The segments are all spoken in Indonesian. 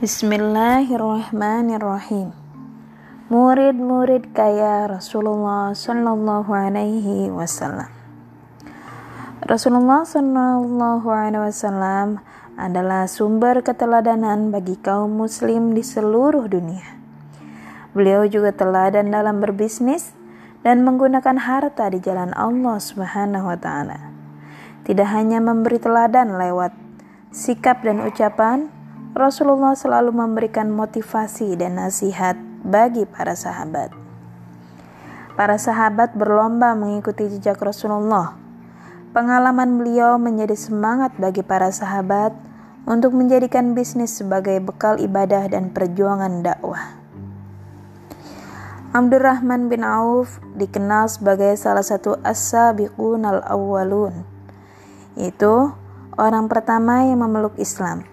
Bismillahirrahmanirrahim. Murid-murid kaya Rasulullah Sallallahu Alaihi Wasallam. Rasulullah Sallallahu Alaihi Wasallam adalah sumber keteladanan bagi kaum Muslim di seluruh dunia. Beliau juga teladan dalam berbisnis dan menggunakan harta di jalan Allah Subhanahu wa Ta'ala. Tidak hanya memberi teladan lewat sikap dan ucapan, Rasulullah selalu memberikan motivasi dan nasihat bagi para sahabat. Para sahabat berlomba mengikuti jejak Rasulullah. Pengalaman beliau menjadi semangat bagi para sahabat untuk menjadikan bisnis sebagai bekal ibadah dan perjuangan dakwah. Abdurrahman bin Auf dikenal sebagai salah satu as-sabiqun al-awwalun, yaitu orang pertama yang memeluk Islam.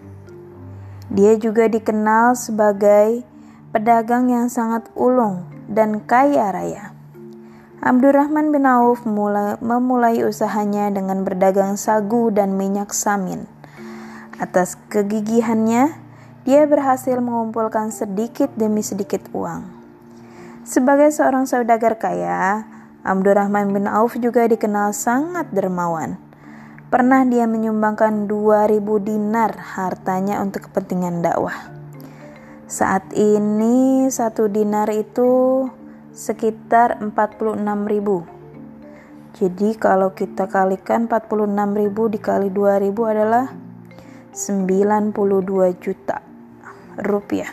Dia juga dikenal sebagai pedagang yang sangat ulung dan kaya raya. Abdurrahman bin Auf mulai, memulai usahanya dengan berdagang sagu dan minyak samin. Atas kegigihannya, dia berhasil mengumpulkan sedikit demi sedikit uang. Sebagai seorang saudagar kaya, Abdurrahman bin Auf juga dikenal sangat dermawan. Pernah dia menyumbangkan 2000 dinar hartanya untuk kepentingan dakwah. Saat ini satu dinar itu sekitar 46 ribu. Jadi kalau kita kalikan 46 ribu dikali 2000 adalah 92 juta rupiah.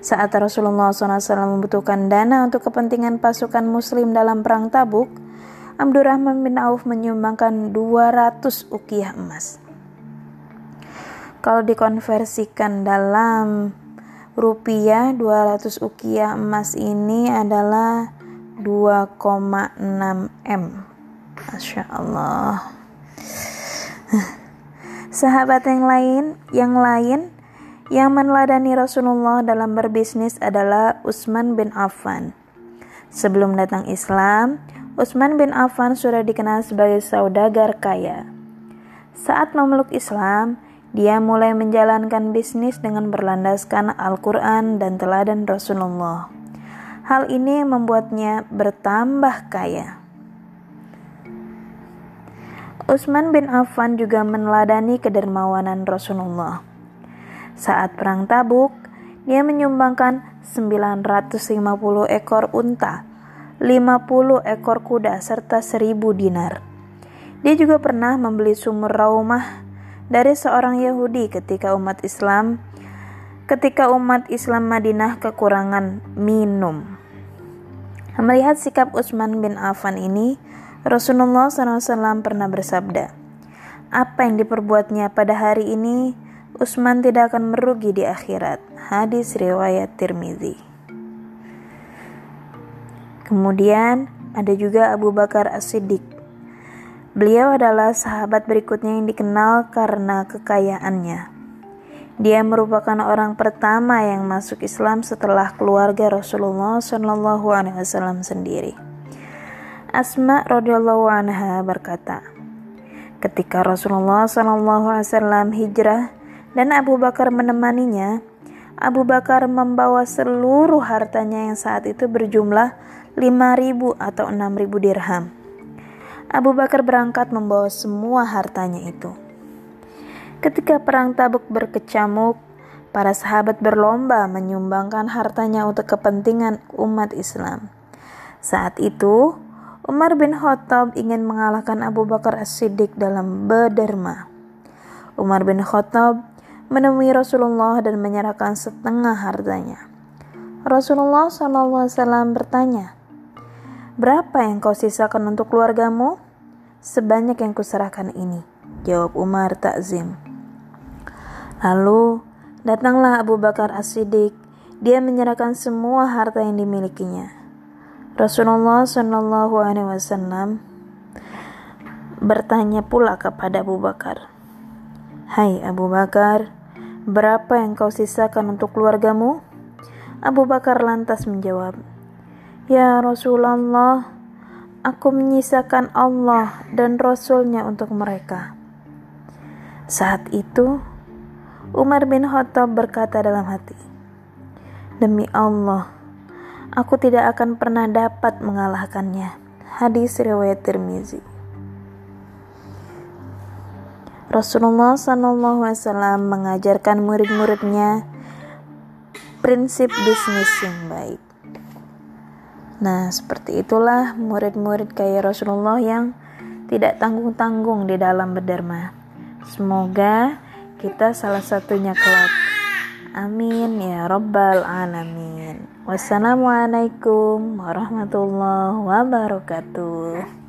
Saat Rasulullah SAW membutuhkan dana untuk kepentingan pasukan muslim dalam perang tabuk, Abdurrahman bin Auf menyumbangkan 200 ukiah emas. Kalau dikonversikan dalam rupiah, 200 ukiah emas ini adalah 2,6 M. Masya Allah. Sahabat yang lain, yang lain yang meneladani Rasulullah dalam berbisnis adalah Utsman bin Affan. Sebelum datang Islam, Utsman bin Affan sudah dikenal sebagai saudagar kaya. Saat memeluk Islam, dia mulai menjalankan bisnis dengan berlandaskan Al-Quran dan teladan Rasulullah. Hal ini membuatnya bertambah kaya. Utsman bin Affan juga meneladani kedermawanan Rasulullah. Saat perang Tabuk, dia menyumbangkan 950 ekor unta 50 ekor kuda serta 1000 dinar. Dia juga pernah membeli sumur raumah dari seorang Yahudi ketika umat Islam ketika umat Islam Madinah kekurangan minum. Melihat sikap Utsman bin Affan ini, Rasulullah SAW pernah bersabda, apa yang diperbuatnya pada hari ini, Utsman tidak akan merugi di akhirat. Hadis riwayat Tirmizi. Kemudian ada juga Abu Bakar As-Siddiq. Beliau adalah sahabat berikutnya yang dikenal karena kekayaannya. Dia merupakan orang pertama yang masuk Islam setelah keluarga Rasulullah Shallallahu Alaihi Wasallam sendiri. Asma radhiyallahu anha berkata, ketika Rasulullah Shallallahu Alaihi Wasallam hijrah dan Abu Bakar menemaninya, Abu Bakar membawa seluruh hartanya yang saat itu berjumlah 5.000 atau 6.000 dirham. Abu Bakar berangkat membawa semua hartanya itu. Ketika perang Tabuk berkecamuk, para sahabat berlomba menyumbangkan hartanya untuk kepentingan umat Islam. Saat itu, Umar bin Khattab ingin mengalahkan Abu Bakar As-Siddiq dalam berderma. Umar bin Khattab menemui Rasulullah dan menyerahkan setengah hartanya. Rasulullah SAW bertanya, Berapa yang kau sisakan untuk keluargamu? Sebanyak yang kuserahkan ini, jawab Umar Takzim. Lalu datanglah Abu Bakar As-Siddiq. Dia menyerahkan semua harta yang dimilikinya. Rasulullah Shallallahu Alaihi Wasallam bertanya pula kepada Abu Bakar, Hai Abu Bakar, berapa yang kau sisakan untuk keluargamu? Abu Bakar lantas menjawab, Ya Rasulullah, aku menyisakan Allah dan Rasulnya untuk mereka. Saat itu, Umar bin Khattab berkata dalam hati, "Demi Allah, aku tidak akan pernah dapat mengalahkannya." Hadis riwayat Tirmizi. Rasulullah Wasallam mengajarkan murid-muridnya prinsip bisnis yang baik. Nah, seperti itulah murid-murid kaya Rasulullah yang tidak tanggung-tanggung di dalam berderma. Semoga kita salah satunya kelak. Amin ya Rabbal 'Alamin. Wassalamualaikum warahmatullahi wabarakatuh.